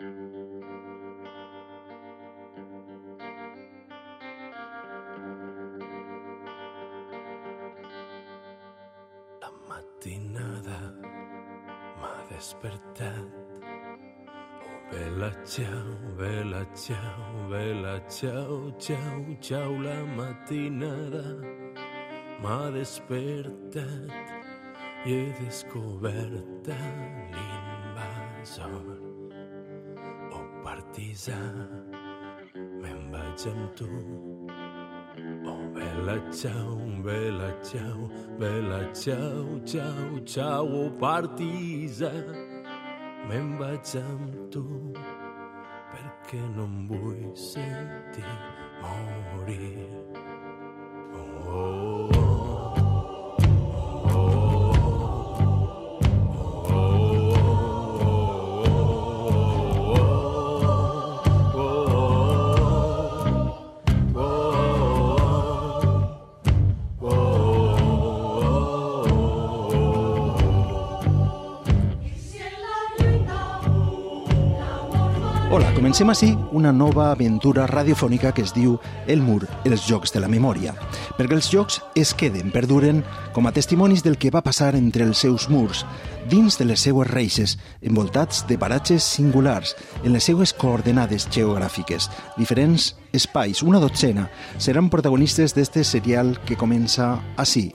La matinada m'ha despertat. Oh, vela, ciao, vela, ciao, vela, ciao, ciao, ciao, la matinada m'ha despertat i he descobert l'invasor. Partisà, me'n vaig amb tu. Oh, bella ciao, bella ciao, bella ciao, ciao, ciao, oh, partisa. Me'n vaig amb tu perquè no em vull sentir morir. Oh, oh, comencem així una nova aventura radiofònica que es diu El mur, els jocs de la memòria, perquè els jocs es queden, perduren, com a testimonis del que va passar entre els seus murs, dins de les seues reixes, envoltats de paratges singulars, en les seues coordenades geogràfiques. Diferents espais, una dotzena, seran protagonistes d'este serial que comença així.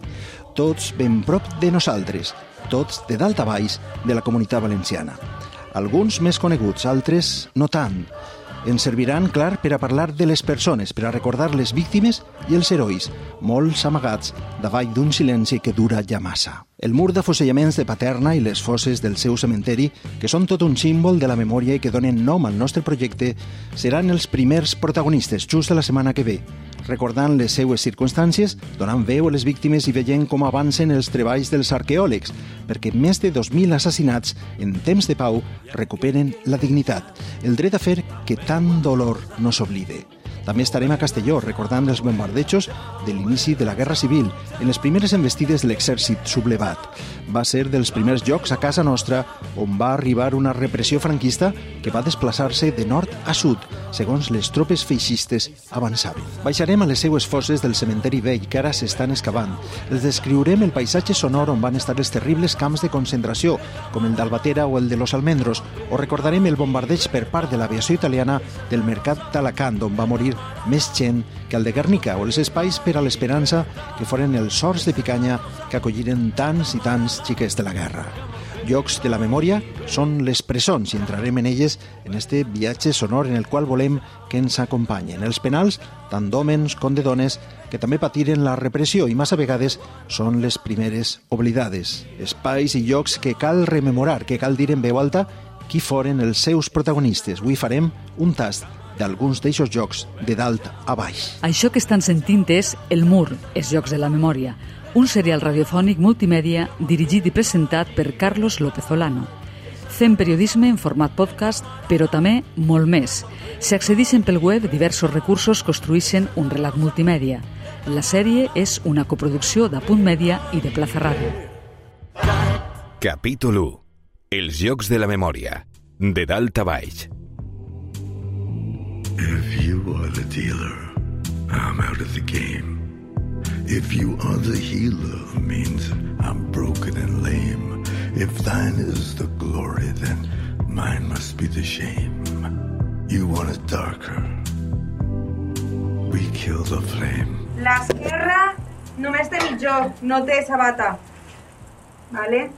Tots ben prop de nosaltres, tots de dalt a baix de la comunitat valenciana. Alguns més coneguts, altres no tant. Ens serviran, clar, per a parlar de les persones, per a recordar les víctimes i els herois, molts amagats davall d'un silenci que dura ja massa. El mur d'afusellaments de Paterna i les fosses del seu cementeri, que són tot un símbol de la memòria i que donen nom al nostre projecte, seran els primers protagonistes just la setmana que ve, recordant les seues circumstàncies, donant veu a les víctimes i veient com avancen els treballs dels arqueòlegs, perquè més de 2.000 assassinats en temps de pau recuperen la dignitat, el dret a fer que tant dolor no s'oblide. També estarem a Castelló recordant els bombardejos de l'inici de la Guerra Civil en les primeres investides de l'exèrcit sublevat. Va ser dels primers llocs a casa nostra on va arribar una repressió franquista que va desplaçar-se de nord a sud, segons les tropes feixistes avançaven. Baixarem a les seues fosses del cementeri vell que ara s'estan excavant. Els descriurem el paisatge sonor on van estar els terribles camps de concentració, com el d'Albatera o el de Los Almendros, o recordarem el bombardeig per part de l'aviació italiana del mercat d'Alacant, on va morir més gent que el de Guernica o els espais per a l'esperança que foren els sorts de picanya que acolliren tants i tants xiquets de la guerra. Llocs de la memòria són les presons i entrarem en elles en este viatge sonor en el qual volem que ens acompanyen. Els penals, tant d'hòmens com de dones, que també patiren la repressió i massa vegades són les primeres oblidades. Espais i llocs que cal rememorar, que cal dir en veu alta qui foren els seus protagonistes. Avui farem un tast d'alguns d'eixos jocs de dalt a baix. Això que estan sentint és El Mur, els Jocs de la Memòria, un serial radiofònic multimèdia dirigit i presentat per Carlos López Olano. Fem periodisme en format podcast, però també molt més. Si accedixen pel web, diversos recursos construïxen un relat multimèdia. La sèrie és una coproducció de Punt Mèdia i de Plaza Ràdio. Capítol 1. Els Jocs de la Memòria. De dalt a baix. If you are the dealer, I'm out of the game. If you are the healer, means I'm broken and lame. If thine is the glory, then mine must be the shame. You want it darker. We kill the flame. L'esquerra només té mitjó, no té sabata. Vale?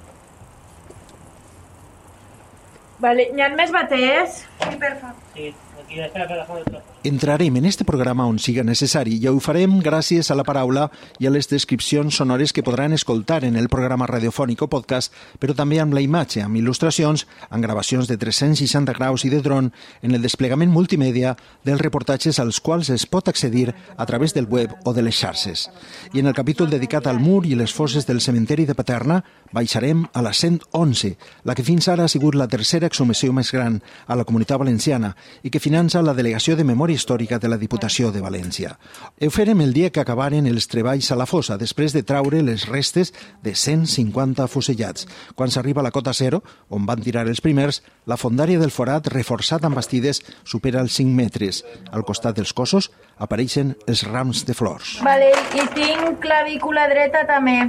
Vale, n'hi ha més baters? Sí, perfa. Sí, y está la plataforma de. Entrarem en este programa on siga necessari i ho farem gràcies a la paraula i a les descripcions sonores que podran escoltar en el programa radiofònic o podcast, però també amb la imatge, amb il·lustracions, amb gravacions de 360 graus i de dron, en el desplegament multimèdia dels reportatges als quals es pot accedir a través del web o de les xarxes. I en el capítol dedicat al mur i les fosses del cementeri de Paterna baixarem a la 111, la que fins ara ha sigut la tercera exhumació més gran a la comunitat valenciana i que finança la Delegació de Memòria Històrica de la Diputació de València. Ho farem el dia que acabaren els treballs a la fossa, després de traure les restes de 150 fusellats. Quan s'arriba a la cota zero, on van tirar els primers, la fondària del forat, reforçat amb bastides, supera els 5 metres. Al costat dels cossos apareixen els rams de flors. Vale, i tinc clavícula dreta també.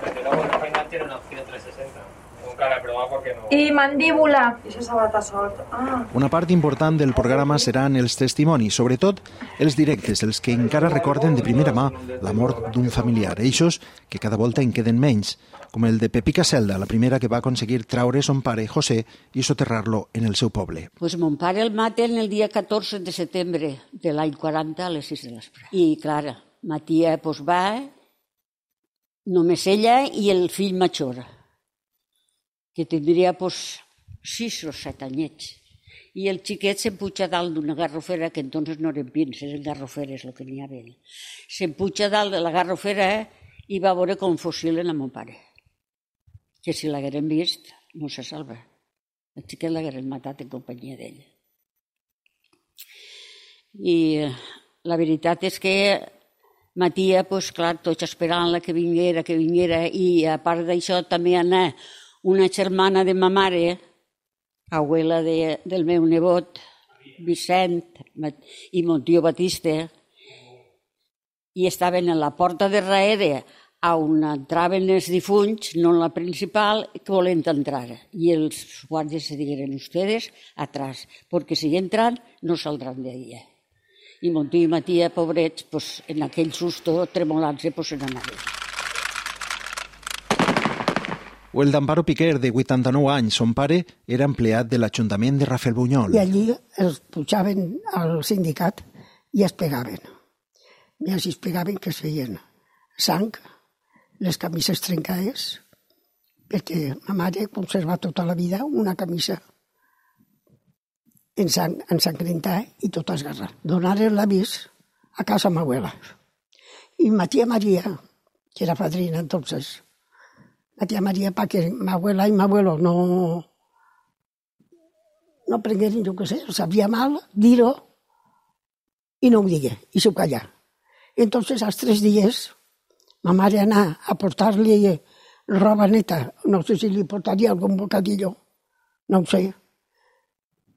Porque luego el tiene una opción 360. Nunca la he probado porque no... I mandíbula. I això sabata sort. Ah. Una part important del programa seran els testimonis, sobretot els directes, els que encara recorden de primera mà la mort d'un familiar, eixos que cada volta en queden menys, com el de Pepica Celda, la primera que va aconseguir traure son pare, José, i soterrar-lo en el seu poble. Pues mon pare el maten el dia 14 de setembre de l'any 40 a les 6 de l'espre. I, clar, ma tia pues, va, només ella i el fill major, que tindria pues, 6 o 7 anyets. I el xiquet s'empuja dalt d'una garrofera, que entonces no eren pinces, eren garroferes el que n'hi havia. S'empuja dalt de la garrofera i va veure com fusilen a mon pare. Que si l'hagueren vist, no se salva. El xiquet l'hagueren matat en companyia d'ell. I eh, la veritat és que ma tia, clar, tots esperant-la que vinguera, que vinguera, i a part d'això també anar una germana de ma mare, abuela de, del meu nebot, Vicent, i mon tio Batista, i estaven a la porta de darrere on entraven els difunts, no en la principal, que volent entrar. I els guàrdies se digueren, ustedes atrás, perquè si entran no saldran de ahí. I mon tio i ma tia, pobrets, pues, en aquell susto, tremolants-se, pues, se n'anaven. O el d'Amparo Piquer, de 89 anys, son pare era empleat de l'Ajuntament de Rafelbunyol. I allí els pujaven al sindicat i es pegaven. I es pegaven que es feien sang, les camises trencades, perquè ma mare conserva tota la vida una camisa en sang, ensangrentada i tota esgarrada. Donaren l'avís a casa ma abuela. I ma tia Maria, que era padrina entonces, la tía María para que mi abuela y mi abuelo no, no prengueren, jo què sé, sabia mal dir-ho i no ho digué, i s'ho callà. Entonces, als tres dies, ma mare anà a portar-li roba neta, no sé si li portaria algun bocadillo, no ho sé,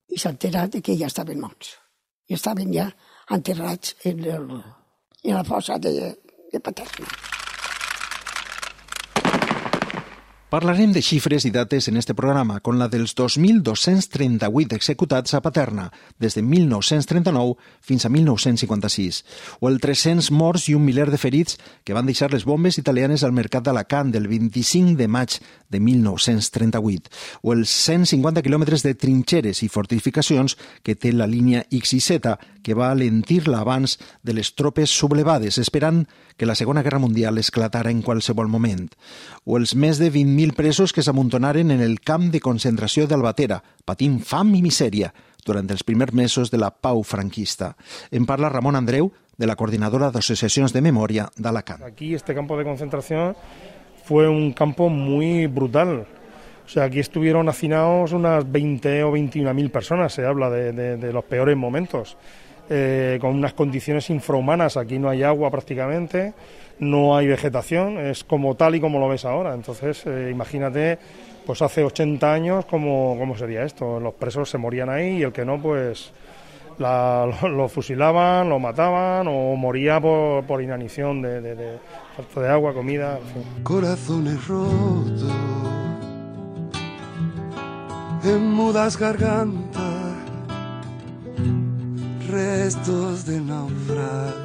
i s'ha enterat que ja estaven morts. I estaven ja enterrats en, el, en la fossa de, de Paterna. Parlarem de xifres i dates en este programa, con la dels 2.238 executats a Paterna, des de 1939 fins a 1956, o el 300 morts i un miler de ferits que van deixar les bombes italianes al mercat d'Alacant del 25 de maig de 1938, o els 150 quilòmetres de trinxeres i fortificacions que té la línia X i Z, que va alentir l'abans de les tropes sublevades, esperant que la Segona Guerra Mundial esclatara en qualsevol moment, o els més de 20.000 presos que s'amuntonaren en el camp de concentració d'Albatera, patint fam i misèria durant els primers mesos de la pau franquista. En parla Ramon Andreu, de la Coordinadora de Asociacions de Memòria d'Alacant. Aquí este campo de concentración fue un campo muy brutal. O sea, aquí estuvieron hacinados unas 20 o 21 mil personas, se habla de, de, de los peores momentos. Eh, con unas condiciones infrahumanas. Aquí no hay agua prácticamente, no hay vegetación, es como tal y como lo ves ahora. Entonces, eh, imagínate, pues hace 80 años, ¿cómo, ¿cómo sería esto? Los presos se morían ahí y el que no, pues la, lo, fusilaban, lo mataban o moría por, por inanición de, falta de agua, comida. En fin. Corazones rotos en mudas gargantas restos de naufragio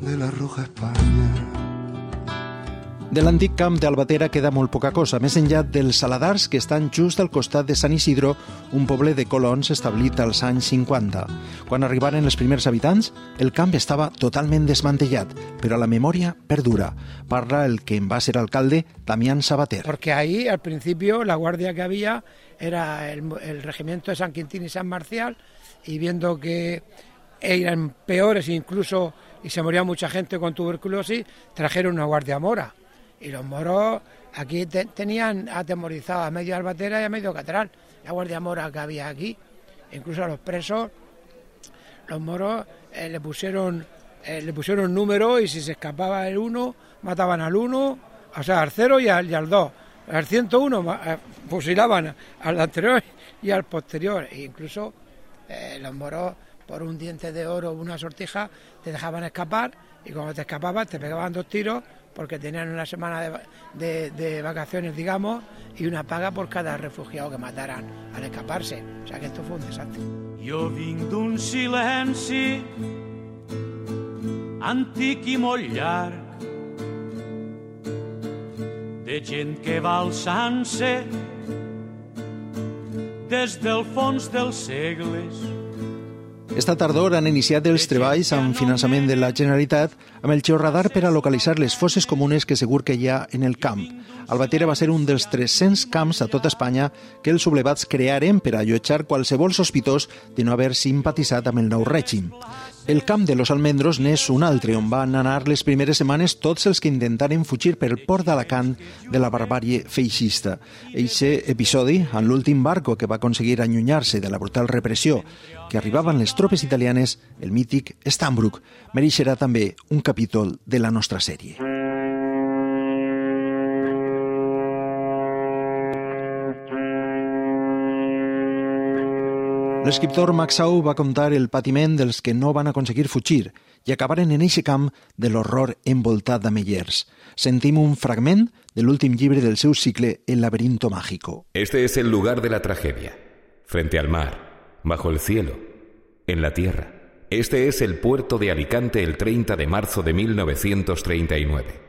de la Roja España. De l'antic camp d'Albatera queda molt poca cosa, més enllà dels saladars que estan just al costat de Sant Isidro, un poble de colons establit als anys 50. Quan arribaren els primers habitants, el camp estava totalment desmantellat, però la memòria perdura. Parla el que en va ser alcalde, Damián Sabater. Porque ahí, al principio, la guardia que había era el, el regimiento de San Quintín y San Marcial, y viendo que eran peores incluso y se moría mucha gente con tuberculosis, trajeron una guardia mora. Y los moros Aquí tenían atemorizado a medio albatera y a medio catral, la guardia mora que había aquí. Incluso a los presos, los moros eh, le pusieron eh, le pusieron número y si se escapaba el uno, mataban al uno, o sea, al cero y al, y al dos. Al 101 eh, fusilaban al anterior y al posterior. E incluso los moros, por un diente de oro o una sortija, te dejaban escapar y cuando te escapabas te pegaban dos tiros porque tenían una semana de, vacaciones, digamos, y una paga por cada refugiado que mataran al escaparse. O sea que esto fue un desastre. Yo vinc d'un silenci antic i molt llarg de gent que va alçant-se des del fons dels segles esta tardor han iniciat els treballs amb finançament de la Generalitat amb el georradar per a localitzar les fosses comunes que segur que hi ha en el camp. Albatera va ser un dels 300 camps a tota Espanya que els sublevats crearen per allotjar qualsevol sospitós de no haver simpatitzat amb el nou règim. El camp de los Almendros n'és un altre, on van anar les primeres setmanes tots els que intentaren fugir pel port d'Alacant de la barbàrie feixista. Eixe episodi, en l'últim barco que va aconseguir allunyar-se de la brutal repressió que arribaven les tropes italianes, el mític Stambrook, mereixerà també un capítol de la nostra sèrie. L'escriptor Max Sau va contar el patiment dels que no van aconseguir fugir i acabaren en eixe camp de l'horror envoltat d'amellers. Sentim un fragment de l'últim llibre del seu cicle El laberinto mágico. Este es el lugar de la tragedia, frente al mar, bajo el cielo, en la tierra. Este es el puerto de Alicante el 30 de marzo de 1939.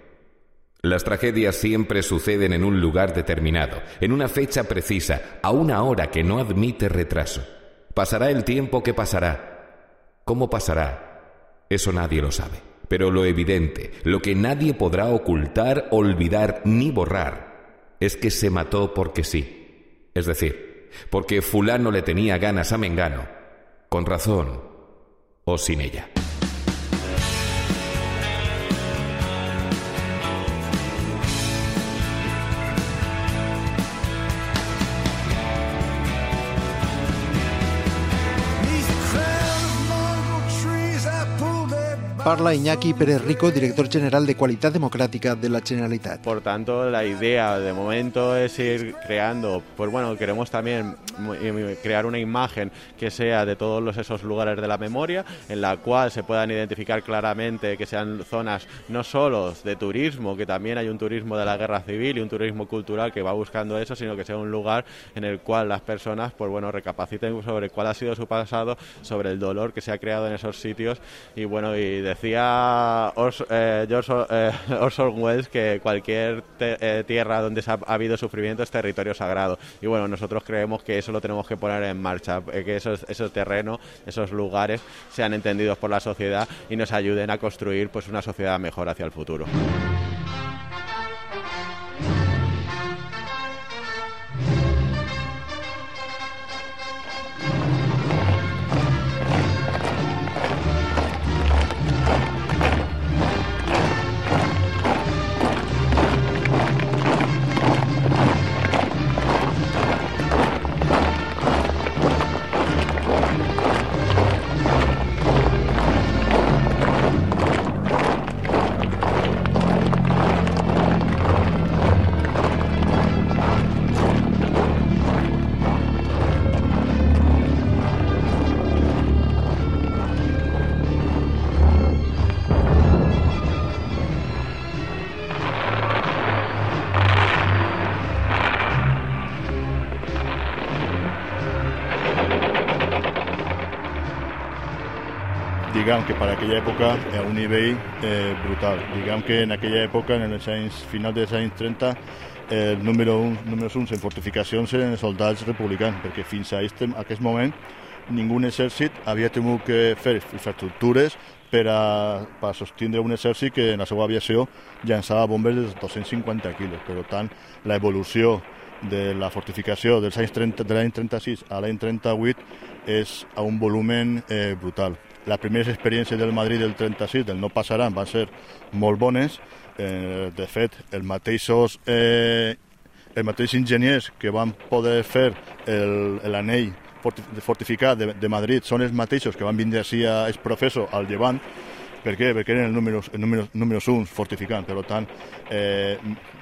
Las tragedias siempre suceden en un lugar determinado, en una fecha precisa, a una hora que no admite retraso. Pasará el tiempo que pasará. ¿Cómo pasará? Eso nadie lo sabe. Pero lo evidente, lo que nadie podrá ocultar, olvidar ni borrar, es que se mató porque sí. Es decir, porque fulano le tenía ganas a Mengano, con razón o sin ella. Parla Iñaki Pérez Rico, director general de Cualidad Democrática de la Generalitat. Por tanto, la idea de momento es ir creando, pues bueno, queremos también crear una imagen que sea de todos esos lugares de la memoria, en la cual se puedan identificar claramente que sean zonas no solo de turismo, que también hay un turismo de la guerra civil y un turismo cultural que va buscando eso, sino que sea un lugar en el cual las personas, pues bueno, recapaciten sobre cuál ha sido su pasado, sobre el dolor que se ha creado en esos sitios y bueno, y de decía eh, George eh, Orson Welles que cualquier eh, tierra donde ha, habido sufrimiento es territorio sagrado. Y bueno, nosotros creemos que eso lo tenemos que poner en marcha, que esos, esos terrenos, esos lugares sean entendidos por la sociedad y nos ayuden a construir pues una sociedad mejor hacia el futuro. Diguem que per aquella època a un nivell eh, brutal. Diguem que en aquella època, en els anys, final dels anys 30, el número un, número un en fortificacions eren els soldats republicans, perquè fins a aquest, a aquest moment ningú exèrcit havia tingut que fer infraestructures per a, per a sostindre un exèrcit que en la seva aviació llançava bombes de 250 quilos. Per tant, l'evolució de la fortificació dels anys 30, de l'any 36 a l'any 38 és a un volumen eh, brutal. Les primeres experiències del Madrid del 36, del no passaran, van ser molt bones, Eh, de fet, els mateixos, eh, els mateixos enginyers que van poder fer l'anell fortificat de, de Madrid són els mateixos que van vindre així a Exprofeso al Llevant per què? Perquè eren els números, els números, números uns fortificant. Per tant, eh,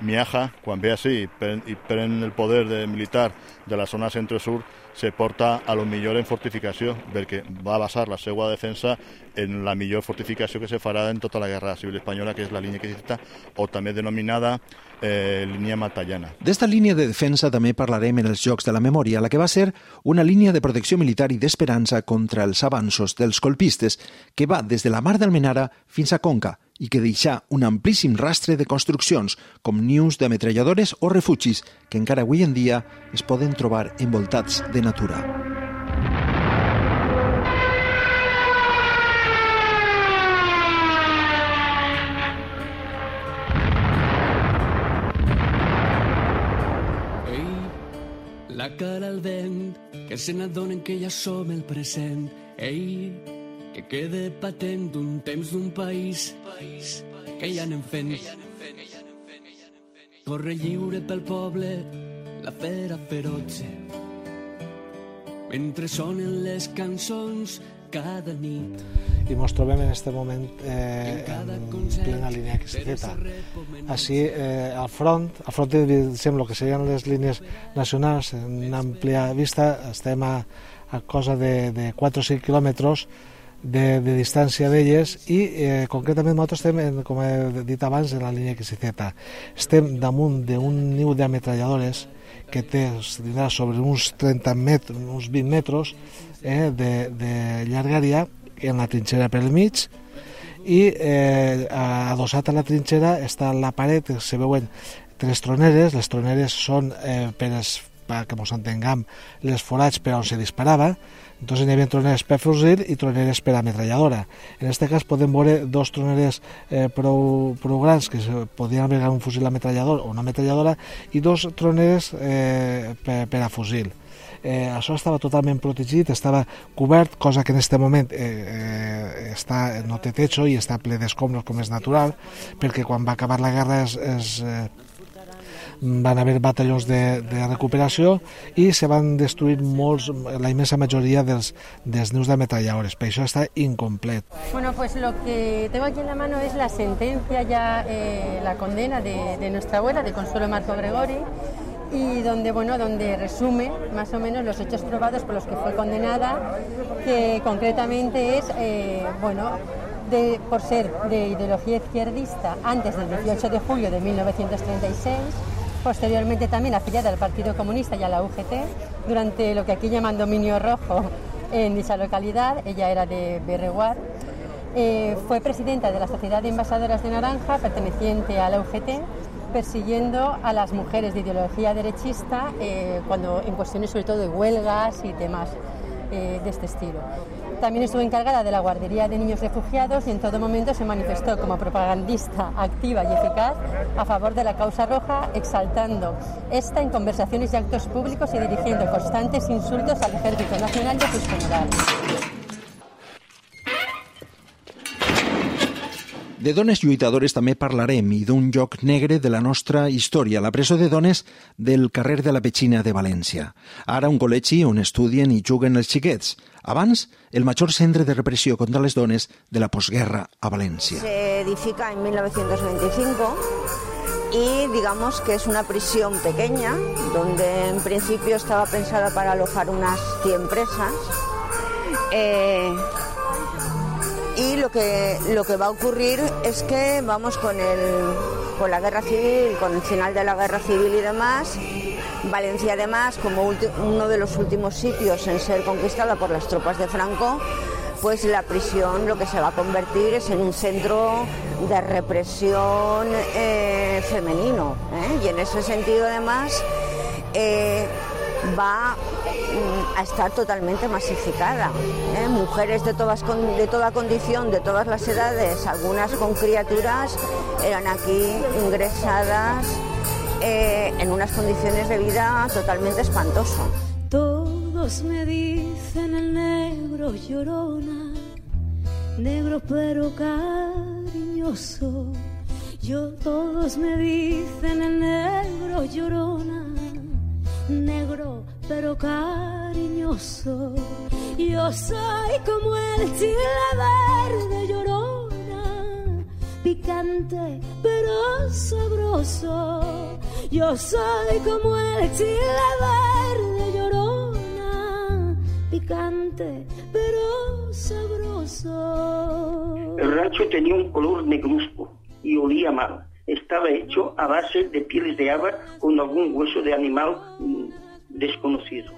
Miaja, quan ve així i pren, i pren el poder de militar de la zona centre-sur, se porta a lo millor en fortificació, perquè va basar la seva defensa en la millor fortificació que se farà en tota la Guerra Civil Espanyola, que és la línia que cita, o també denominada eh, línia Matallana. D'esta línia de defensa també parlarem en els Jocs de la Memòria, la que va ser una línia de protecció militar i d'esperança contra els avanços dels colpistes, que va des de la Mar d'Almenara fins a Conca, i que deixà un amplíssim rastre de construccions, com nius d'ametralladores o refugis, que encara avui en dia es poden trobar envoltats de natura. la cara al vent, que se n'adonen que ja som el present. Ei, que quede patent d'un temps d'un país que ja anem fent. Corre lliure pel poble la fera feroce mentre sonen les cançons cada nit. i ens trobem en aquest moment eh, en plena línia XZ. Així, eh, al front, al front diguem, el que serien les línies nacionals en àmplia vista, estem a, a cosa de, de 4 o 5 quilòmetres de, de distància d'elles i eh, concretament nosaltres estem, en, com he dit abans, en la línia XZ. Estem damunt d'un niu d'ametralladores que té sobre uns 30 metres, uns 20 metres eh, de, de llargària en la trinxera pel mig i eh, adossat a la trinxera està la paret, se veuen tres troneres, les troneres són eh, per, es, perquè ens entengam les forats per on se disparava Entonces hi havia troneres per fusil i troneres per ametralladora. En aquest cas podem veure dos troneres eh, prou, prou grans que podien haver un fusil ametrallador o una ametralladora i dos troneres eh, per, per a fusil. Eh, això estava totalment protegit, estava cobert, cosa que en aquest moment eh, eh, està, no té techo i està ple d'escombros com és natural, perquè quan va acabar la guerra es, es eh, van haver batallons de, de recuperació i se van destruir la immensa majoria dels, dels nius d'ametralladores, per això està incomplet. Bueno, pues lo que tengo aquí en la mano es la sentencia ya, eh, la condena de, de nuestra abuela, de Consuelo Marco Gregori, y donde, bueno, donde resume más o menos los hechos probados por los que fue condenada, que concretamente es, eh, bueno, de, por ser de ideología izquierdista antes del 18 de julio de 1936, posteriormente también afiliada al Partido Comunista y a la UGT, durante lo que aquí llaman dominio rojo en dicha localidad, ella era de Berreguar, eh, fue presidenta de la Sociedad de Envasadoras de Naranja, perteneciente a la UGT, persiguiendo a las mujeres de ideología derechista eh, cuando en cuestiones sobre todo de huelgas y temas eh, de este estilo. También estuvo encargada de la guardería de niños refugiados y en todo momento se manifestó como propagandista activa y eficaz a favor de la causa roja, exaltando esta en conversaciones y actos públicos y dirigiendo constantes insultos al Ejército Nacional y a sus generales. De dones lluitadores també parlarem i d'un lloc negre de la nostra història, la presó de dones del carrer de la Petxina de València. Ara un col·legi on estudien i juguen els xiquets. Abans, el major centre de repressió contra les dones de la postguerra a València. Se edifica en 1925 y digamos que es una prisión pequeña donde en principio estaba pensada para alojar unas 100 presas. Eh, y lo que, lo que va a ocurrir es que vamos con, el, con la guerra civil, con el final de la guerra civil y demás, Valencia además como uno de los últimos sitios en ser conquistada por las tropas de Franco, pues la prisión lo que se va a convertir es en un centro de represión eh, femenino. ¿eh? Y en ese sentido además eh, va a estar totalmente masificada. ¿eh? Mujeres de, todas, de toda condición, de todas las edades, algunas con criaturas, eran aquí ingresadas eh, en unas condiciones de vida totalmente espantoso. Todos me dicen el negro llorona, negro pero cariñoso Yo todos me dicen el negro llorona, negro pero cariñoso. Yo soy como el chile verde llorona, picante pero sabroso. Yo soy como el chile verde llorona, picante pero sabroso. El rancho tenía un color negruzco y olía mal. Estaba hecho a base de pieles de ave con algún hueso de animal mm, desconocido.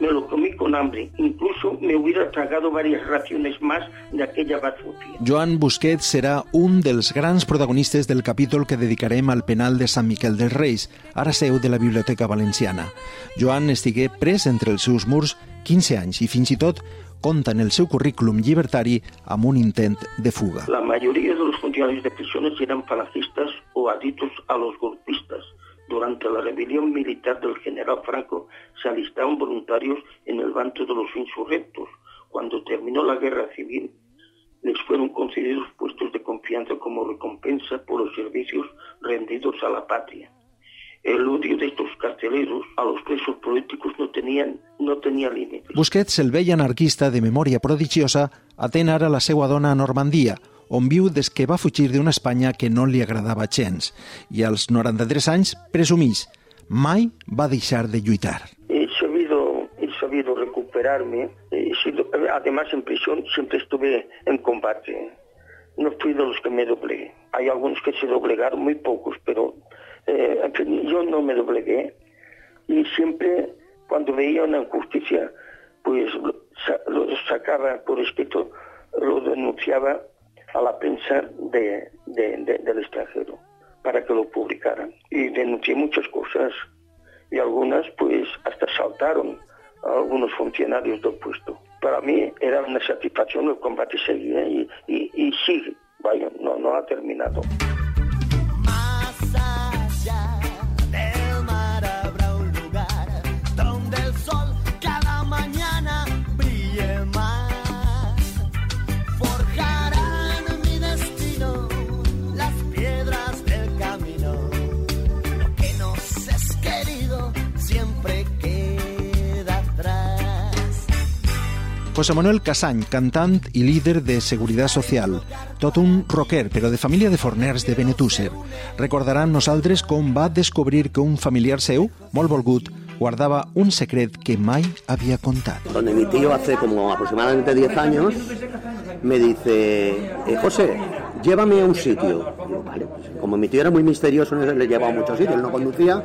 Me lo comí con hambre, incluso me hubiera tragado varias raciones más de aquella bazofia. Joan Busquets serà un dels grans protagonistes del capítol que dedicarem al penal de Sant Miquel dels Reis, ara seu de la Biblioteca Valenciana. Joan estigué pres entre els seus murs 15 anys i fins i tot conta en el seu currículum llibertari amb un intent de fuga. La mayoría de los funcionarios de prisiones eran falangistas o adictos a los golpistas. Durante la rebelión militar del general Franco se alistaron voluntarios en el bando de los insurrectos. Cuando terminó la guerra civil, les fueron concedidos puestos de confianza como recompensa por los servicios rendidos a la patria. El odio de estos carceleros a los presos políticos no, tenían, tenía límites. Busquets, el vell anarquista de memòria prodigiosa, atén ara la seva dona a on viu des que va fugir d'una Espanya que no li agradava gens i als 93 anys presumís mai va deixar de lluitar. He sabido, he sabido recuperarme. He sido, además, en prisión siempre estuve en combate. No fui de los que me doblegué. Hay algunos que se doblegaron, muy pocos, pero eh, en fin, yo no me doblegué. Y siempre, cuando veía una injusticia, pues lo, sacaba por escrito, lo denunciaba a la prensa de, de, de, del extranjero para que lo publicaran. Y denuncié muchas cosas y algunas pues hasta saltaron a algunos funcionarios del puesto. Para mí era una satisfacción, el combate seguía y, y, y sigue, vaya, no, no ha terminado. José Manuel Casany, cantant i líder de Seguretat Social, tot un rocker, però de família de forners de Benetússer. Recordaran nosaltres com va descobrir que un familiar seu, molt volgut, guardava un secret que mai havia contat. donde mi tío hace como aproximadamente 10 años me dice, eh, José, llévame a un sitio. Como mi tío era muy misterioso, no le llevaba a muchos sitios, él no conducía,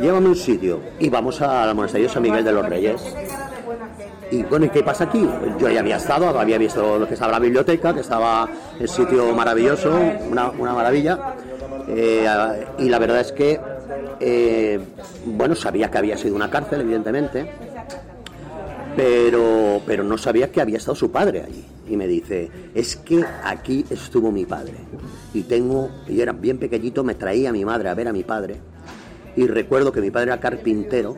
llévame a un sitio. Y vamos al monasterio San Miguel de los Reyes. Y bueno, ¿y qué pasa aquí? Yo ya había estado, había visto lo que estaba la biblioteca, que estaba el sitio maravilloso, una, una maravilla. Eh, y la verdad es que, eh, bueno, sabía que había sido una cárcel, evidentemente, pero, pero no sabía que había estado su padre allí. Y me dice, es que aquí estuvo mi padre. Y tengo, y era bien pequeñito, me traía a mi madre a ver a mi padre. Y recuerdo que mi padre era carpintero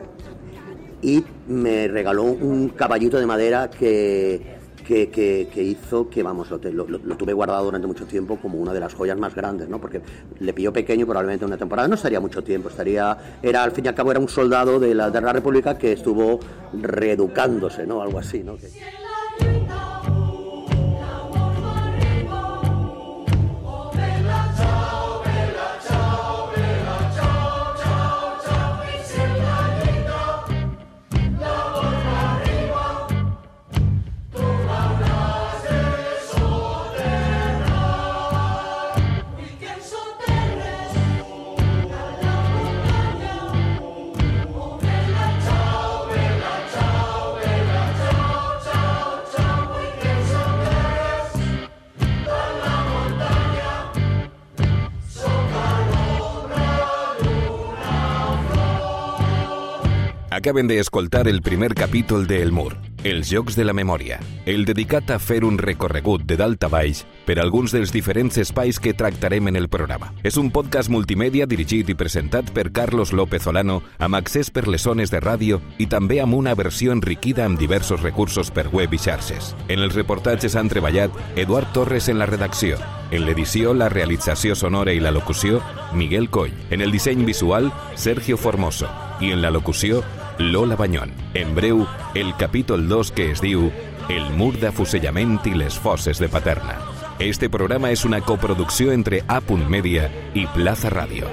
y me regaló un caballito de madera que, que, que- hizo que, vamos, lo- lo- lo tuve guardado durante mucho tiempo como una de las joyas más grandes, ¿no? Porque le pilló pequeño, probablemente una temporada, no estaría mucho tiempo, estaría, era, al fin y al cabo, era un soldado de la, de la República que estuvo reeducándose, ¿no? Algo así, ¿no? Que- Acaben d'escoltar el primer capítol de El Mur, Els Jocs de la Memòria, el dedicat a fer un recorregut de dalt a baix per alguns dels diferents espais que tractarem en el programa. És un podcast multimèdia dirigit i presentat per Carlos López Olano amb accés per les zones de ràdio i també amb una versió enriquida amb diversos recursos per web i xarxes. En els reportatges han treballat Eduard Torres en la redacció, En l'edició, la realització sonora i la locució, Miguel Coll. En el disseny visual, Sergio Formoso. I en la locució, Lola Banyón. En breu, el capítol 2 que es diu El mur d'afusellament i les fosses de Paterna. Este programa és una coproducció entre A. Media i Plaza Radio.